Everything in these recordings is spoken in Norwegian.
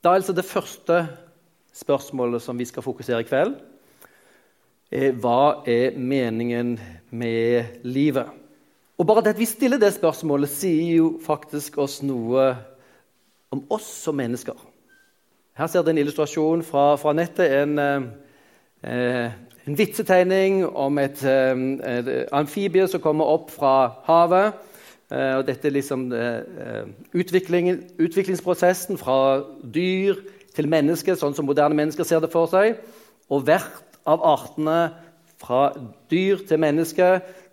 Da er altså det første spørsmålet som vi skal fokusere i kveld, er hva er meningen med livet? Og bare det at vi stiller det spørsmålet, sier jo faktisk oss noe om oss som mennesker. Her ser dere en illustrasjon fra, fra nettet. En, eh, en vitsetegning om et, eh, et, amfibie som kommer opp fra havet. Eh, og dette er liksom eh, utviklingsprosessen fra dyr til menneske, sånn som moderne mennesker ser det for seg. Og hvert av artene fra dyr til menneske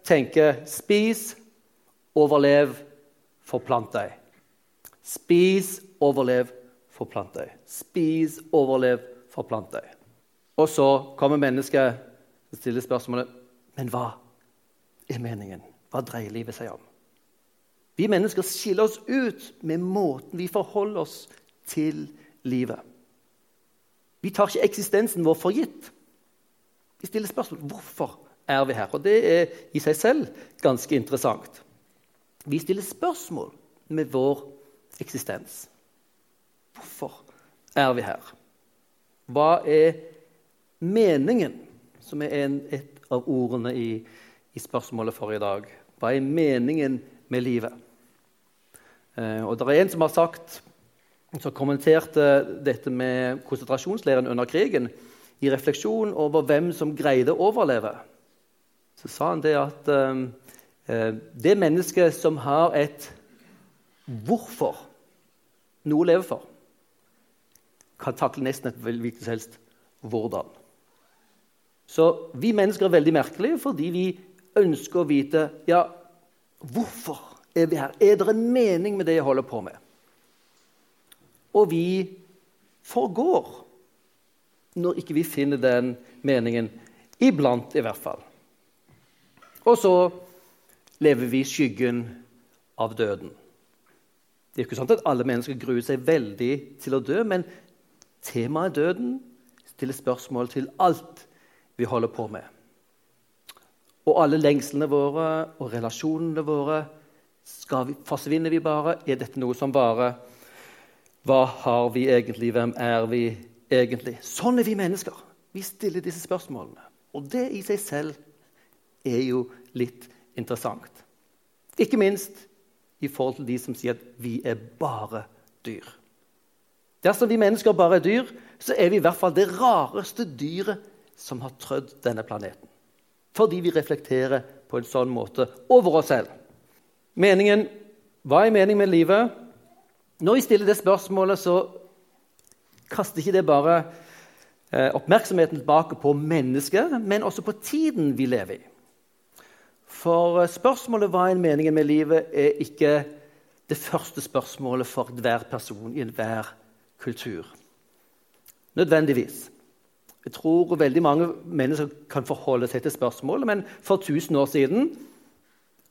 tenker 'spis, overlev, forplant deg'. Spis, overlev, forplant deg. Spis, overlev, forplant deg. Og så kommer mennesket og stiller spørsmålet Men hva er meningen? Hva dreier livet seg om? Vi mennesker skiller oss ut med måten vi forholder oss til livet. Vi tar ikke eksistensen vår for gitt. Vi stiller spørsmål hvorfor er vi her. Og det er i seg selv ganske interessant. Vi stiller spørsmål med vår eksistens. Hvorfor er vi her? Hva er meningen, som er en, et av ordene i, i, spørsmålet for i dag? Hva er meningen med livet? Eh, og det er en som har sagt som kommenterte dette med konsentrasjonsleiren under krigen i refleksjon over hvem som greide å overleve. Så sa han det at eh, eh det mennesket som har et hvorfor noe å leve for, kan takle nesten et hvilket som helst hvordan. Så vi mennesker er veldig merkelige fordi vi ønsker å vite ja, hvorfor er vi her. Er det en mening med det jeg holder på med? Og vi forgår når ikke vi finner den meningen. Iblant, i hvert fall. Og så lever vi i skyggen av døden. Det er ikke sant at alle mennesker gruer seg veldig til å dø, men temaet døden stiller spørsmål til alt vi holder på med. Og alle lengslene våre og relasjonene våre vi, Forsvinner vi bare? Er dette noe som varer? Hva har vi egentlig? Hvem er vi egentlig? Sånn er vi mennesker. Vi stiller disse spørsmålene. Og det i seg selv er jo litt interessant. Ikke minst i forhold til de som sier at vi er bare dyr. Dersom vi mennesker bare er dyr, så er vi i hvert fall det rareste dyret som har trødd denne planeten. Fordi vi reflekterer på en sånn måte over oss selv. Meningen, Hva er meningen med livet? Når vi stiller det spørsmålet, så kaster ikke det bare eh, oppmerksomheten tilbake på mennesket, men også på tiden vi lever i. For eh, spørsmålet hva er meningen med livet, er ikke det første spørsmålet for hver person i enhver kultur. Nødvendigvis. Jeg tror veldig mange mennesker kan forholde seg til spørsmålet, men for 1000 år siden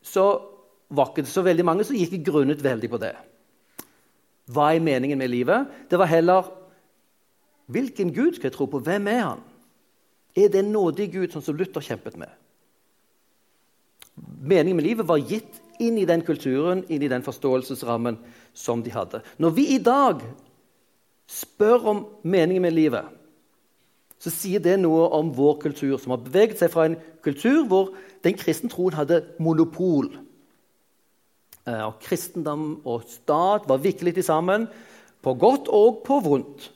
så var ikke så veldig mange som gikk grunnet veldig på det. Hva er meningen med livet? Det var heller hvilken Gud skal jeg tro på? Hvem er han? Er det en nådig Gud, sånn som Luther kjempet med? Meningen med livet var gitt inn i den kulturen, inn i den forståelsesrammen som de hadde. Når vi i dag spør om meningen med livet, så sier det noe om vår kultur, som har beveget seg fra en kultur hvor den kristne troen hadde monopol og kristendom og stat var virkelig sammen, på godt og på vondt.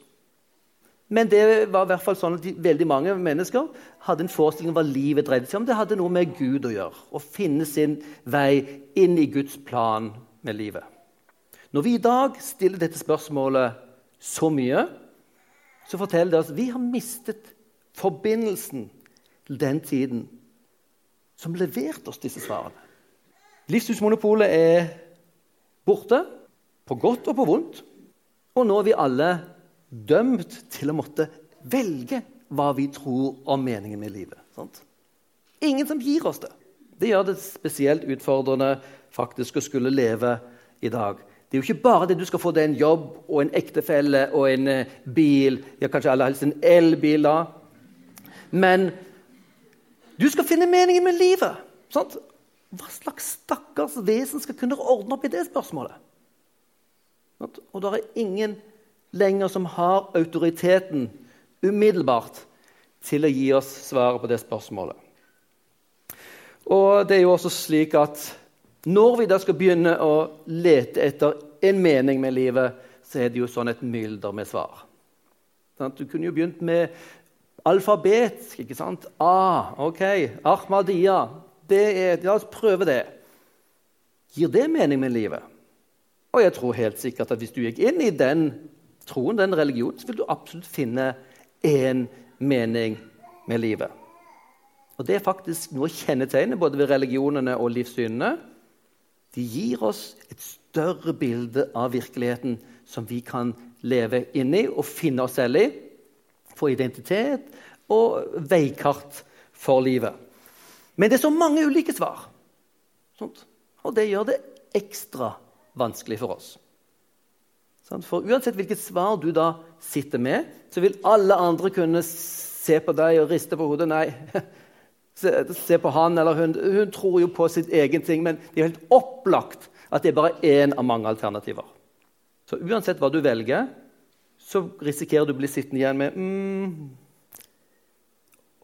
Men det var i hvert fall sånn at de, veldig mange mennesker hadde en forestilling om hva livet dreide seg om. Det hadde noe med Gud å gjøre, å finne sin vei inn i Guds plan med livet. Når vi i dag stiller dette spørsmålet så mye, så forteller det oss at vi har mistet forbindelsen til den tiden som leverte oss disse svarene. Livssynsmonopolet er borte, på godt og på vondt. Og nå er vi alle dømt til å måtte velge hva vi tror om meningen med livet. Sant? Ingen som gir oss det. Det gjør det spesielt utfordrende faktisk å skulle leve i dag. Det er jo ikke bare det du skal få deg en jobb og en ektefelle og en eh, bil. Ja, kanskje aller helst en elbil, da. Men du skal finne meningen med livet. Sant? Hva slags stakkars vesen skal kunne ordne opp i det spørsmålet? Og det er ingen lenger som har autoriteten umiddelbart til å gi oss svaret på det spørsmålet. Og det er jo også slik at når vi da skal begynne å lete etter en mening med livet, så er det jo sånn et mylder med svar. Du kunne jo begynt med alfabet. ikke sant? A, ok, Ahmadiyya. Det er, La oss prøve det. Gir det mening med livet? Og jeg tror helt sikkert at hvis du gikk inn i den troen, den religionen, så vil du absolutt finne én mening med livet. Og Det er faktisk noe kjennetegnet både ved religionene og livssynene. De gir oss et større bilde av virkeligheten som vi kan leve inni og finne oss selv i. Få identitet og veikart for livet. Men det er så mange ulike svar. Og det gjør det ekstra vanskelig for oss. For uansett hvilket svar du da sitter med, så vil alle andre kunne se på deg og riste på hodet. Nei, se, se på han eller hun. Hun tror jo på sitt egen ting, men det er helt opplagt at det er bare én av mange alternativer. Så uansett hva du velger, så risikerer du å bli sittende igjen med mm,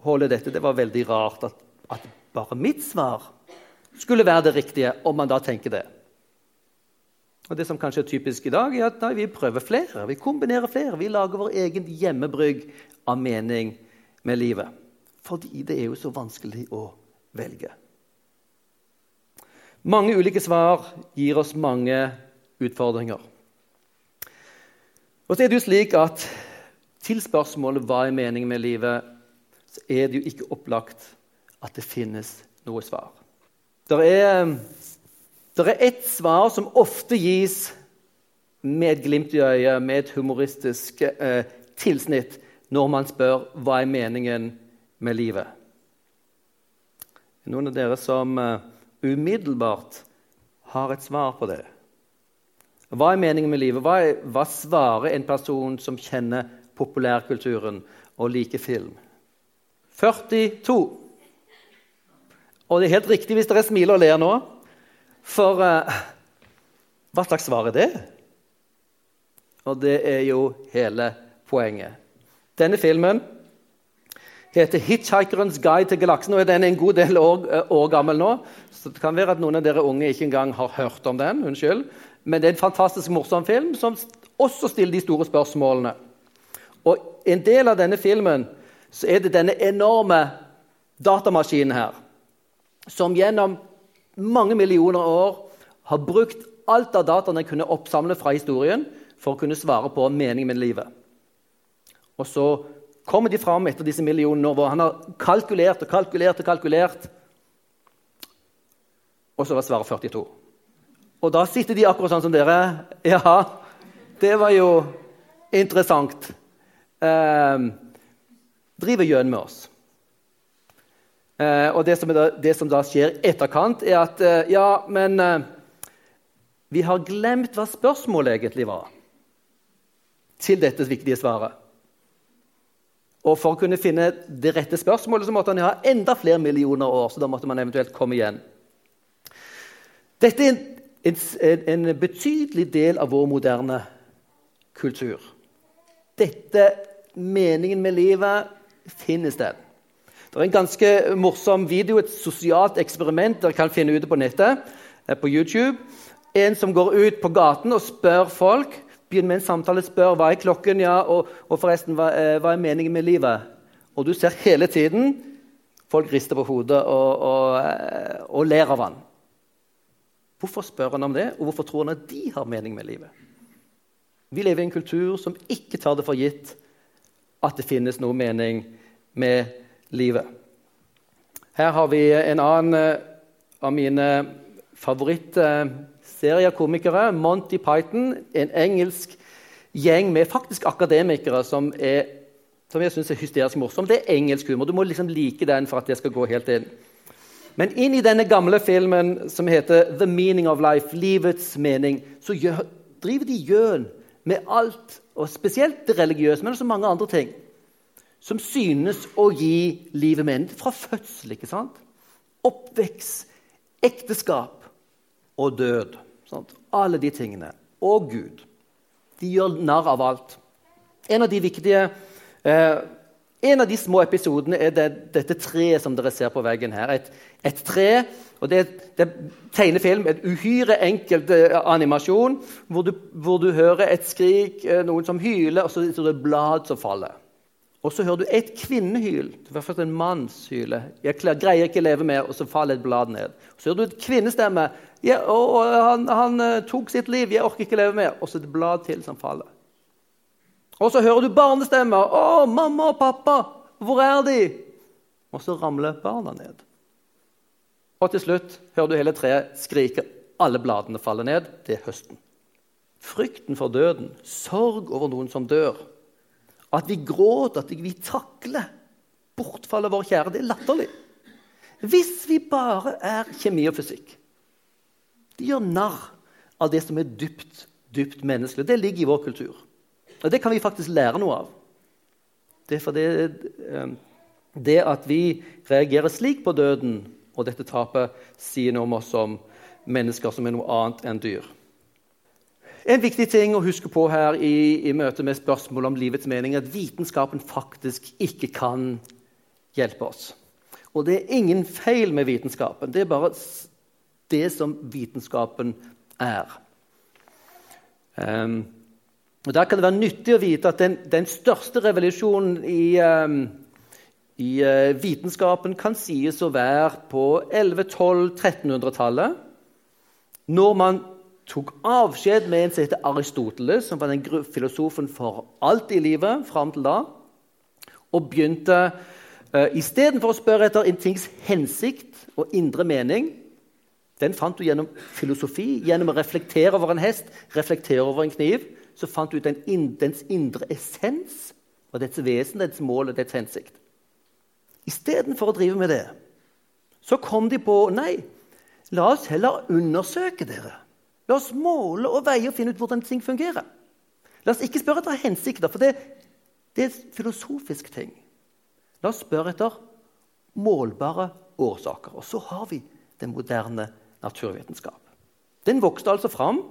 Holde dette, Det var veldig rart at, at bare mitt svar skulle være det riktige, om man da tenker det. Og Det som kanskje er typisk i dag, er at vi prøver flere. Vi kombinerer flere. Vi lager vår egen hjemmebrygg av mening med livet. Fordi det er jo så vanskelig å velge. Mange ulike svar gir oss mange utfordringer. Og så er det jo slik at til spørsmålet hva er meningen med livet, så er det jo ikke opplagt at det finnes noe svar. Det er det er ett svar som ofte gis med et glimt i øyet, med et humoristisk eh, tilsnitt, når man spør hva er meningen med livet. Noen av dere som eh, umiddelbart har et svar på det. Hva er meningen med livet? Hva, er, hva svarer en person som kjenner populærkulturen og liker film? 42. Og det er helt riktig hvis dere smiler og ler nå. For uh, hva slags svar er det? Og det er jo hele poenget. Denne filmen heter 'Hitchhikerens guide til galaksen'. og Den er en god del år, eh, år, gammel nå, så det kan være at noen av dere unge ikke engang har hørt om den. unnskyld. Men det er en fantastisk morsom film som også stiller de store spørsmålene. Og En del av denne filmen så er det denne enorme datamaskinen her, som gjennom mange millioner år har brukt alt av data den kunne oppsamle fra historien, for å kunne svare på meningen med livet. Og så kommer de fram etter disse millionene hvor han har kalkulert og kalkulert og kalkulert. Og så var svaret 42. Og da sitter de akkurat sånn som dere. Ja, det var jo interessant. Eh, driver gjøn med oss. Eh, og det som, da, det som, da, skjer etterkant, er at eh, Ja, men eh, vi har glemt hva spørsmålet egentlig var til dette viktige svaret. Og For å kunne finne det rette spørsmålet så måtte han ha enda flere millioner år. så da måtte man eventuelt komme igjen. Dette er en, en, en betydelig del av vår moderne kultur. Dette, meningen med livet, finnes den. Det er en ganske morsom video, et sosialt eksperiment dere kan finne ute på nettet. Eh, på YouTube. En som går ut på gaten og spør folk. Begynner med en samtale, spør hva er klokken ja, og, og forresten, hva, eh, hva, er meningen med livet. Og du ser hele tiden folk rister på hodet og, og, eh, og ler av han. Hvorfor spør han om det, og hvorfor tror han at de har mening med livet? Vi lever i en kultur som ikke tar det for gitt at det finnes noe mening med livet livet. Her har vi en annen eh, av mine favorittseriekomikere, Monty Python. En engelsk gjeng med faktisk akademikere som, er, som jeg syns er hysterisk morsom. Det er engelsk humor. Du må liksom like den for at det skal gå helt inn. Men inn i denne gamle filmen som heter 'The Meaning of Life', livets mening, så gjør, driver de gjøn med alt, og spesielt det religiøse, men også mange andre ting som synes å gi livet mening. Fra fødsel, ikke sant? Oppvekst, ekteskap og død. Sant? Alle de tingene. Og Gud. De gjør narr av alt. En av de viktige eh, en av de små episodene er det, dette treet som dere ser på veggen her. Et, et tre, og det, er tegnefilm, et uhyre enkelt eh, animasjon, hvor du, hvor du, hører et skrik, eh, noen som hyler, og så er det et blad som faller. Og så hører du et kvinnehyl. I hvert fall en manns hyle. 'Jeg greier ikke leve mer', og så faller et blad ned. Så hører du et kvinnestemme. Ja, og, og han, han, eh, tok sitt liv. 'Jeg orker ikke leve mer', og så et blad til som faller. Og så hører du barnestemmer. 'Å, mamma og pappa, hvor er de?' Og så ramler barna ned. Og til slutt hører du hele treet skrike. Alle bladene faller ned. Det er høsten. Frykten for døden, sorg over noen som dør, at vi gråter, at vi takler bortfallet av vår kjære, det er latterlig. Hvis vi bare er kjemi og fysikk. De gjør narr av det som er dypt, dypt menneskelig. Det ligger i vår kultur. Og det kan vi faktisk lære noe av. Det er fordi eh, det at vi reagerer slik på døden og dette tapet, sier noe om oss som mennesker som er noe annet enn dyr. En viktig ting å huske på her i, i møte med spørsmål om livets mening, er at vitenskapen faktisk ikke kan hjelpe oss. Og det er ingen feil med vitenskapen. Det er bare det som vitenskapen er. Um, og Der kan det være nyttig å vite at den, den største revolusjonen i, um, i uh, vitenskapen kan sies å være på 1100-1200-1300-tallet, når man tok avskjed med en som heter Aristoteles, som var den filosofen for alt i livet fram til da, og begynte uh, Istedenfor å spørre etter en tings hensikt og indre mening Den fant du gjennom filosofi, gjennom å reflektere over en hest, reflektere over en kniv så fant du ut den, dens indre essens og dets vesen, dets mål og dets hensikt. Istedenfor å drive med det, så kom de på nei, la oss heller undersøke dere. La oss måle og veie og finne ut hvordan ting fungerer. La oss ikke spørre etter hensikter, for det, det er filosofisk ting. La oss spørre etter målbare årsaker. Og så har vi den moderne naturvitenskap. Den vokste altså fram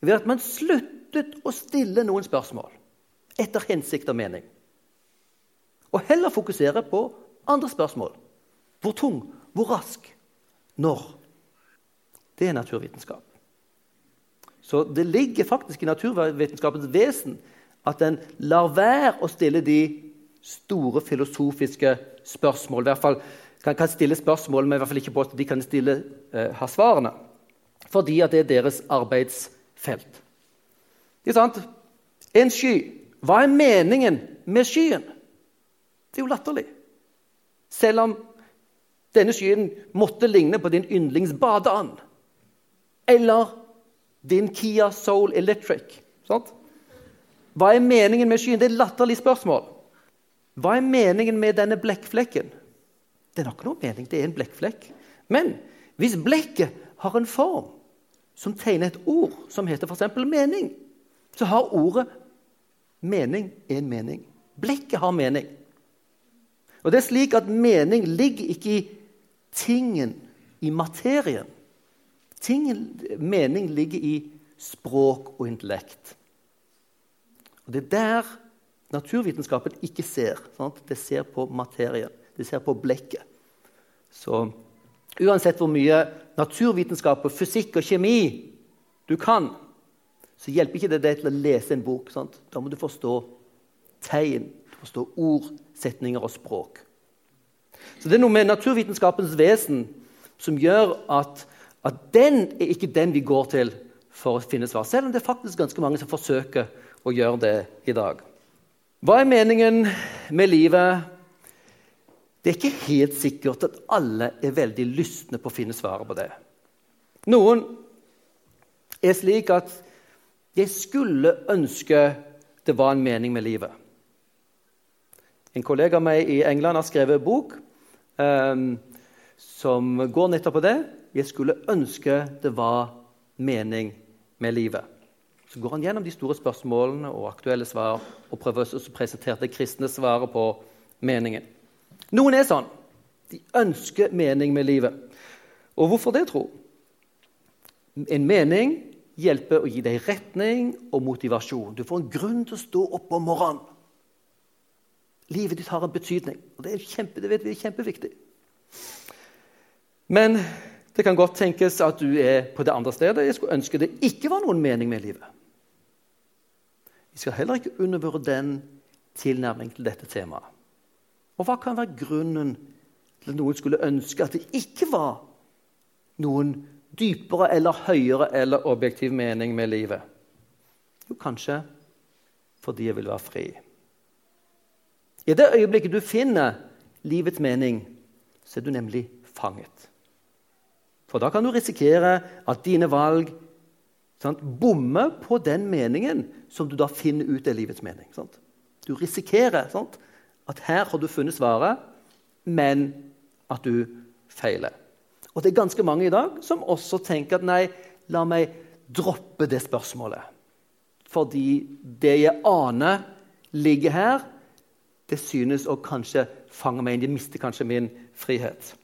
ved at man sluttet å stille noen spørsmål etter hensikt og mening. Og heller fokusere på andre spørsmål. Hvor tung? Hvor rask? Når? Det er naturvitenskap. Så det ligger faktisk i naturvitenskapens vesen at den lar være å stille de store filosofiske spørsmål. I hvert fall kan, kan stille spørsmål, men i hvert fall ikke på at de kan stille, eh, ha svarene. Fordi at det er deres arbeidsfelt. Det Ikke sant? En sky. Hva er meningen med skyen? Det er jo latterlig. Selv om denne skyen måtte ligne på din yndlingsbadeand. Eller din Kia Soul Electric. Sant? Hva er meningen med skyen? Det er et latterlig spørsmål. Hva er meningen med denne blekkflekken? Det er nok noe mening, det er en blekkflekk. Men hvis blekket har en form, som tegner et ord som heter f.eks. mening, så har ordet mening en mening. Blekket har mening. Og det er slik at mening ligger ikke i tingen, i materien. Tingen, mening ligger i språk og intellekt. Og Det er der naturvitenskapen ikke ser. Sant? Det ser på materien. Det ser på blekket. Så Uansett hvor mye naturvitenskap, og fysikk og kjemi du kan, så hjelper ikke det deg til å lese en bok. Sant? Da må du forstå tegn, du forstå ord, setninger og språk. Så Det er noe med naturvitenskapens vesen som gjør at, at den er ikke den vi går til for å finne svar. Selv om det er faktisk ganske mange som forsøker å gjøre det i dag. Hva er meningen med livet? Det er ikke helt sikkert at alle er veldig lystne på å finne svaret på det. Noen er slik at jeg skulle ønske det var en mening med livet. En kollega av meg i England har skrevet en bok um, som går nettopp på det. Jeg skulle ønske det var mening med livet. Så går han gjennom de store spørsmålene og aktuelle svar og prøver å presentere det kristne svaret på meningen. Noen er sånn. De ønsker mening med livet. Og hvorfor det, tro? En mening hjelper å gi deg retning og motivasjon. Du får en grunn til å stå opp om morgenen. Livet ditt har en betydning, og det, er kjempe, det vi er kjempeviktig. Men det kan godt tenkes at du er på det andre stedet. Jeg skulle ønske det ikke var noen mening med livet. Vi skal heller ikke undervurdere den tilnærming til dette temaet. Og hva kan være grunnen til at noen skulle ønske at det ikke var noen dypere eller høyere eller objektiv mening med livet? Jo, kanskje fordi jeg vil være fri. I det øyeblikket du finner livets mening, så er du nemlig fanget. For da kan du risikere at dine valg sant, bommer på den meningen som du da finner ut er livets mening. Sant? Du risikerer sant, at her har du funnet svaret, men at du feiler. Og det er ganske mange i dag som også tenker at nei, la meg droppe det spørsmålet. Fordi det jeg aner ligger her, det synes å kanskje fange meg inn. De mister kanskje min frihet.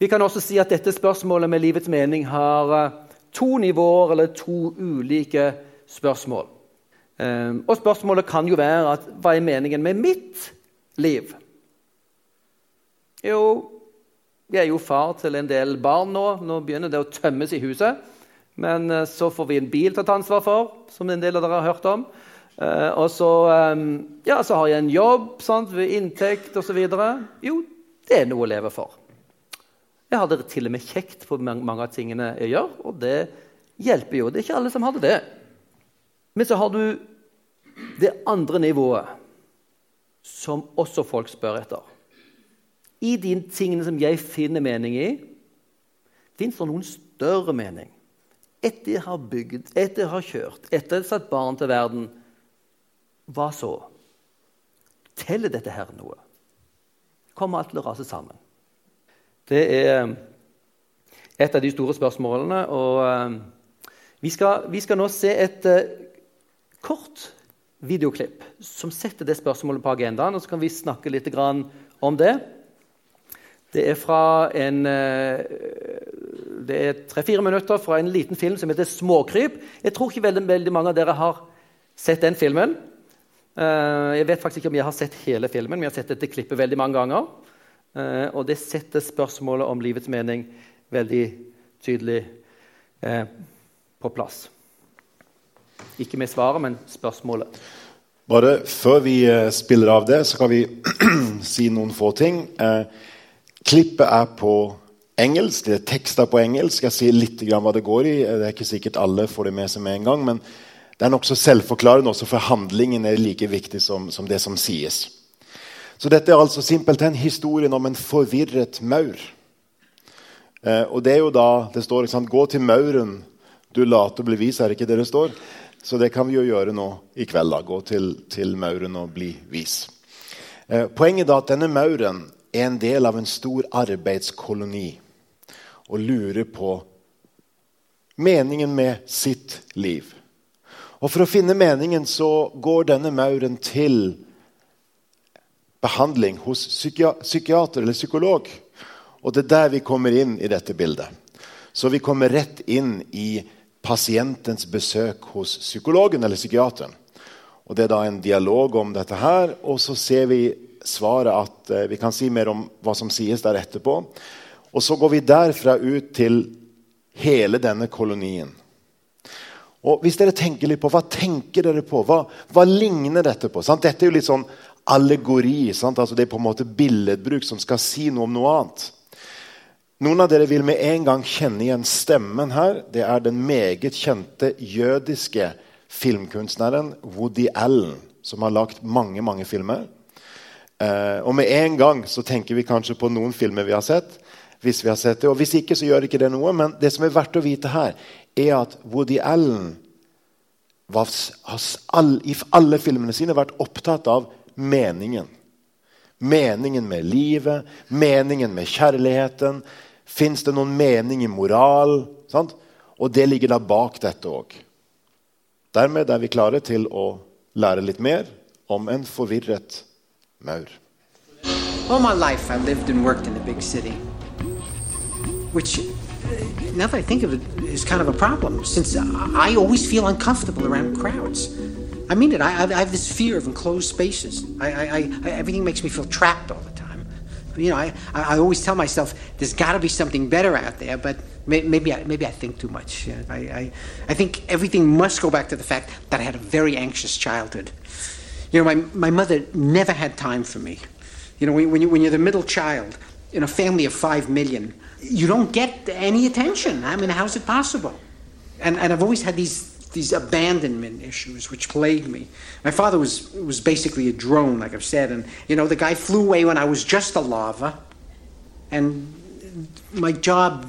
Vi kan også si at dette spørsmålet med livets mening har eh, to nivåer eller to ulike spørsmål. Ehm, og spørsmålet kan jo være at hva er meningen med mitt liv? Jo, jeg er jo far til en del barn nå. Nå begynner det å tømmes i huset. Men eh, så får vi en bil til å ta ansvar for, som en del av dere har hørt om. Eh, og så, ehm, ja, så har jeg en jobb sant, ved inntekt osv. Jo, det er noe å leve for. Jeg har det til og med kjekt på mange av tingene jeg gjør, og det hjelper jo. Det er ikke alle som hadde det. Men så har du det andre nivået, som også folk spør etter. I de tingene som jeg finner mening i, fins det noen større mening. Etter jeg har bygd, etter jeg har kjørt, etter jeg har satt barn til verden, hva så? Teller dette her noe? Kommer alt til å rase sammen? Det er et av de store spørsmålene. og uh, vi, skal, vi, skal, nå se et uh, kort videoklipp som setter det spørsmålet på agendaen. og Så kan vi snakke litt om det. Det er fra en uh, Det er tre-fire minutter fra en liten film som heter 'Småkryp'. Jeg tror ikke veldig, veldig mange av dere har sett den filmen. Jeg vet faktisk ikke om jeg har sett hele filmen, men jeg har sett dette klippet veldig mange ganger. Eh, og det setter spørsmålet om livets mening veldig tydelig eh, på plass. Ikke med svaret, men spørsmålet. Bare før vi eh, spiller av det, så kan vi si noen få ting. klippet er på engelsk. Det er tekster på engelsk. Jeg sier litt hva det går i. Det er ikke sikkert alle får det med seg med en gang. Men det er nokså selvforklarende også, for handlingen er like viktig som, som det som sies. Så dette er altså simpelthen historien om en forvirret maur. Eh, og det er jo da det står ikke sant, 'Gå til mauren, du late bli vis', er det ikke det det står? Så det kan vi jo gjøre nå i kveld. da, Gå til, til mauren og bli vis. Eh, poenget er at denne mauren er en del av en stor arbeidskoloni og lurer på meningen med sitt liv. Og For å finne meningen så går denne mauren til behandling hos psykiater eller psykolog. Og det er der vi kommer inn i dette bildet. Så vi kommer rett inn i pasientens besøk hos psykologen eller psykiateren. Og Det er da en dialog om dette her, og så ser vi svaret at eh, Vi kan si mer om hva som sies der etterpå. Og så går vi derfra ut til hele denne kolonien. Og hvis dere tenker litt på, Hva tenker dere på? Hva, hva ligner dette på? Sant? Dette er jo litt sånn allegori. Altså det er på en måte billedbruk som skal si noe om noe annet. Noen av dere vil med en gang kjenne igjen stemmen her. Det er den meget kjente jødiske filmkunstneren Woody Allen, som har lagd mange mange filmer. Eh, og med en gang så tenker vi kanskje på noen filmer vi har sett. Hvis vi har sett det, og hvis ikke, så gjør ikke det noe. Men det som er verdt å vite her, er at Woody Allen var, har i alle filmene sine vært opptatt av meningen. Meningen med livet, meningen med kjærligheten. Fins det noen mening i moral? Sant? Og det ligger da bak dette òg. Dermed er vi klare til å lære litt mer om en forvirret maur. All my life I lived and worked in a big city, which now that I think of it, is kind of a problem since I always feel uncomfortable around crowds. I mean it. I, I have this fear of enclosed spaces. I, I, everything makes me feel trapped all the time. You know, I, I always tell myself there's got to be something better out there, but maybe I, maybe I think too much. I, I, I think everything must go back to the fact that I had a very anxious childhood. You know, my, my mother never had time for me. You know, when, when, you, when you're the middle child in a family of five million, you don't get any attention. I mean, how's it possible? And, and I've always had these these abandonment issues which plagued me. My father was was basically a drone, like I've said, and you know the guy flew away when I was just a larva, and my job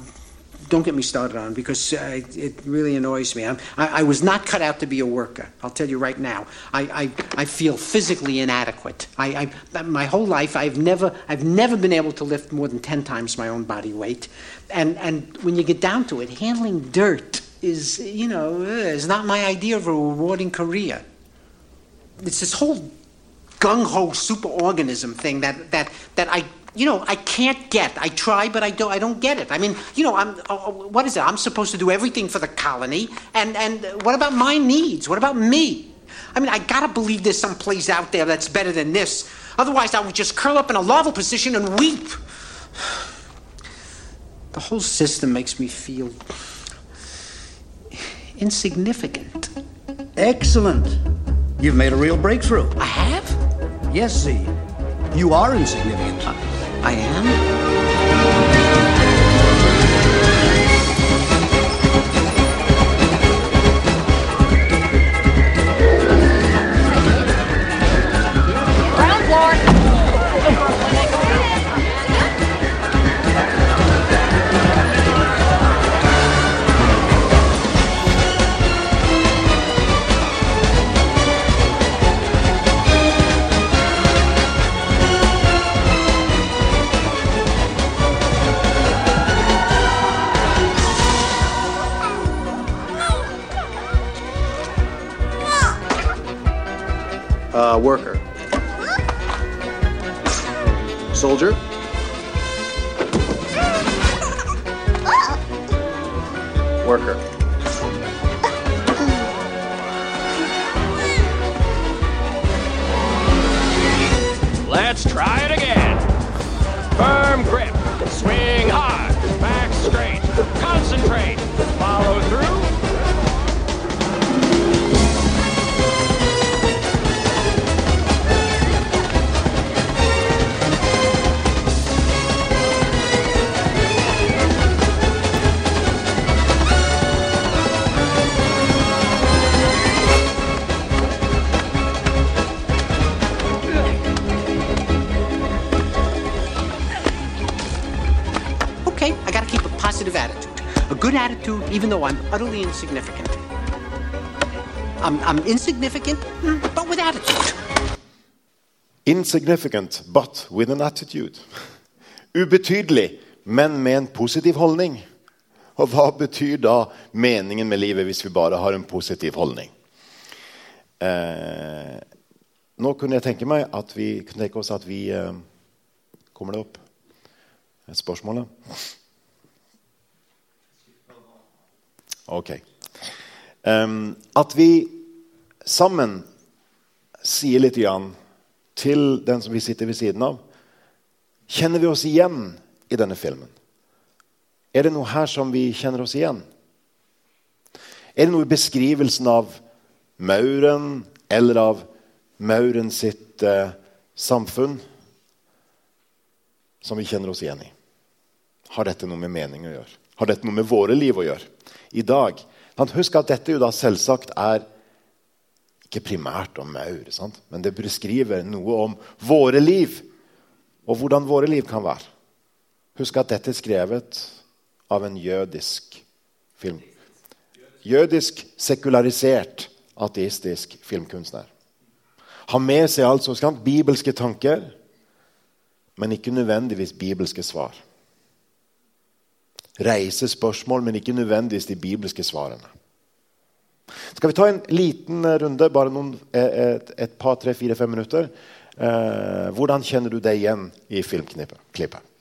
don't get me started on because uh, it really annoys me. I, I, was not cut out to be a worker. I'll tell you right now. I, I, I feel physically inadequate. I, I, my whole life, I've never, I've never been able to lift more than 10 times my own body weight. And, and when you get down to it, handling dirt is, you know, is not my idea of a rewarding career. It's this whole gung ho superorganism thing that, that, that I you know, I can't get. I try, but I don't. I don't get it. I mean, you know, I'm. Uh, uh, what is it? I'm supposed to do everything for the colony, and and what about my needs? What about me? I mean, I gotta believe there's some place out there that's better than this. Otherwise, I would just curl up in a larval position and weep. The whole system makes me feel insignificant. Excellent. You've made a real breakthrough. I have? Yes, Z. You are insignificant. I am? Let's try it again. Even though I'm utterly insignificant. I'm, I'm insignificant, but with attitude. Insignificant, but with an attitude. Ubetydelig, men med en positiv holdning. Og hva betyr da meningen med livet hvis vi bare har en positiv holdning? Eh, nå kunne jeg tenke meg at vi kunne tenke oss at vi eh, Kommer det opp et spørsmål? Ok. Um, at vi sammen sier litt igjen til den som vi sitter ved siden av Kjenner vi oss igjen i denne filmen? Er det noe her som vi kjenner oss igjen? Er det noe i beskrivelsen av Mauren eller av Mauren sitt eh, samfunn som vi kjenner oss igjen i? Har dette noe med mening å gjøre? Har dette noe med våre liv å gjøre? I dag. Husk at dette jo da selvsagt er ikke primært om maur, sant? men det beskriver noe om våre liv. Og hvordan våre liv kan være. Husk at dette er skrevet av en jødisk film. Jødisk, sekularisert, ateistisk filmkunstner. Har med seg altså sant, bibelske tanker, men ikke nødvendigvis bibelske svar. Reise spørsmål, men ikke nødvendigvis de bibelske svarene. Skal vi ta en liten runde, bare noen, et, et par, tre, fire, fem minutter? Eh, hvordan kjenner du deg igjen i filmklippet?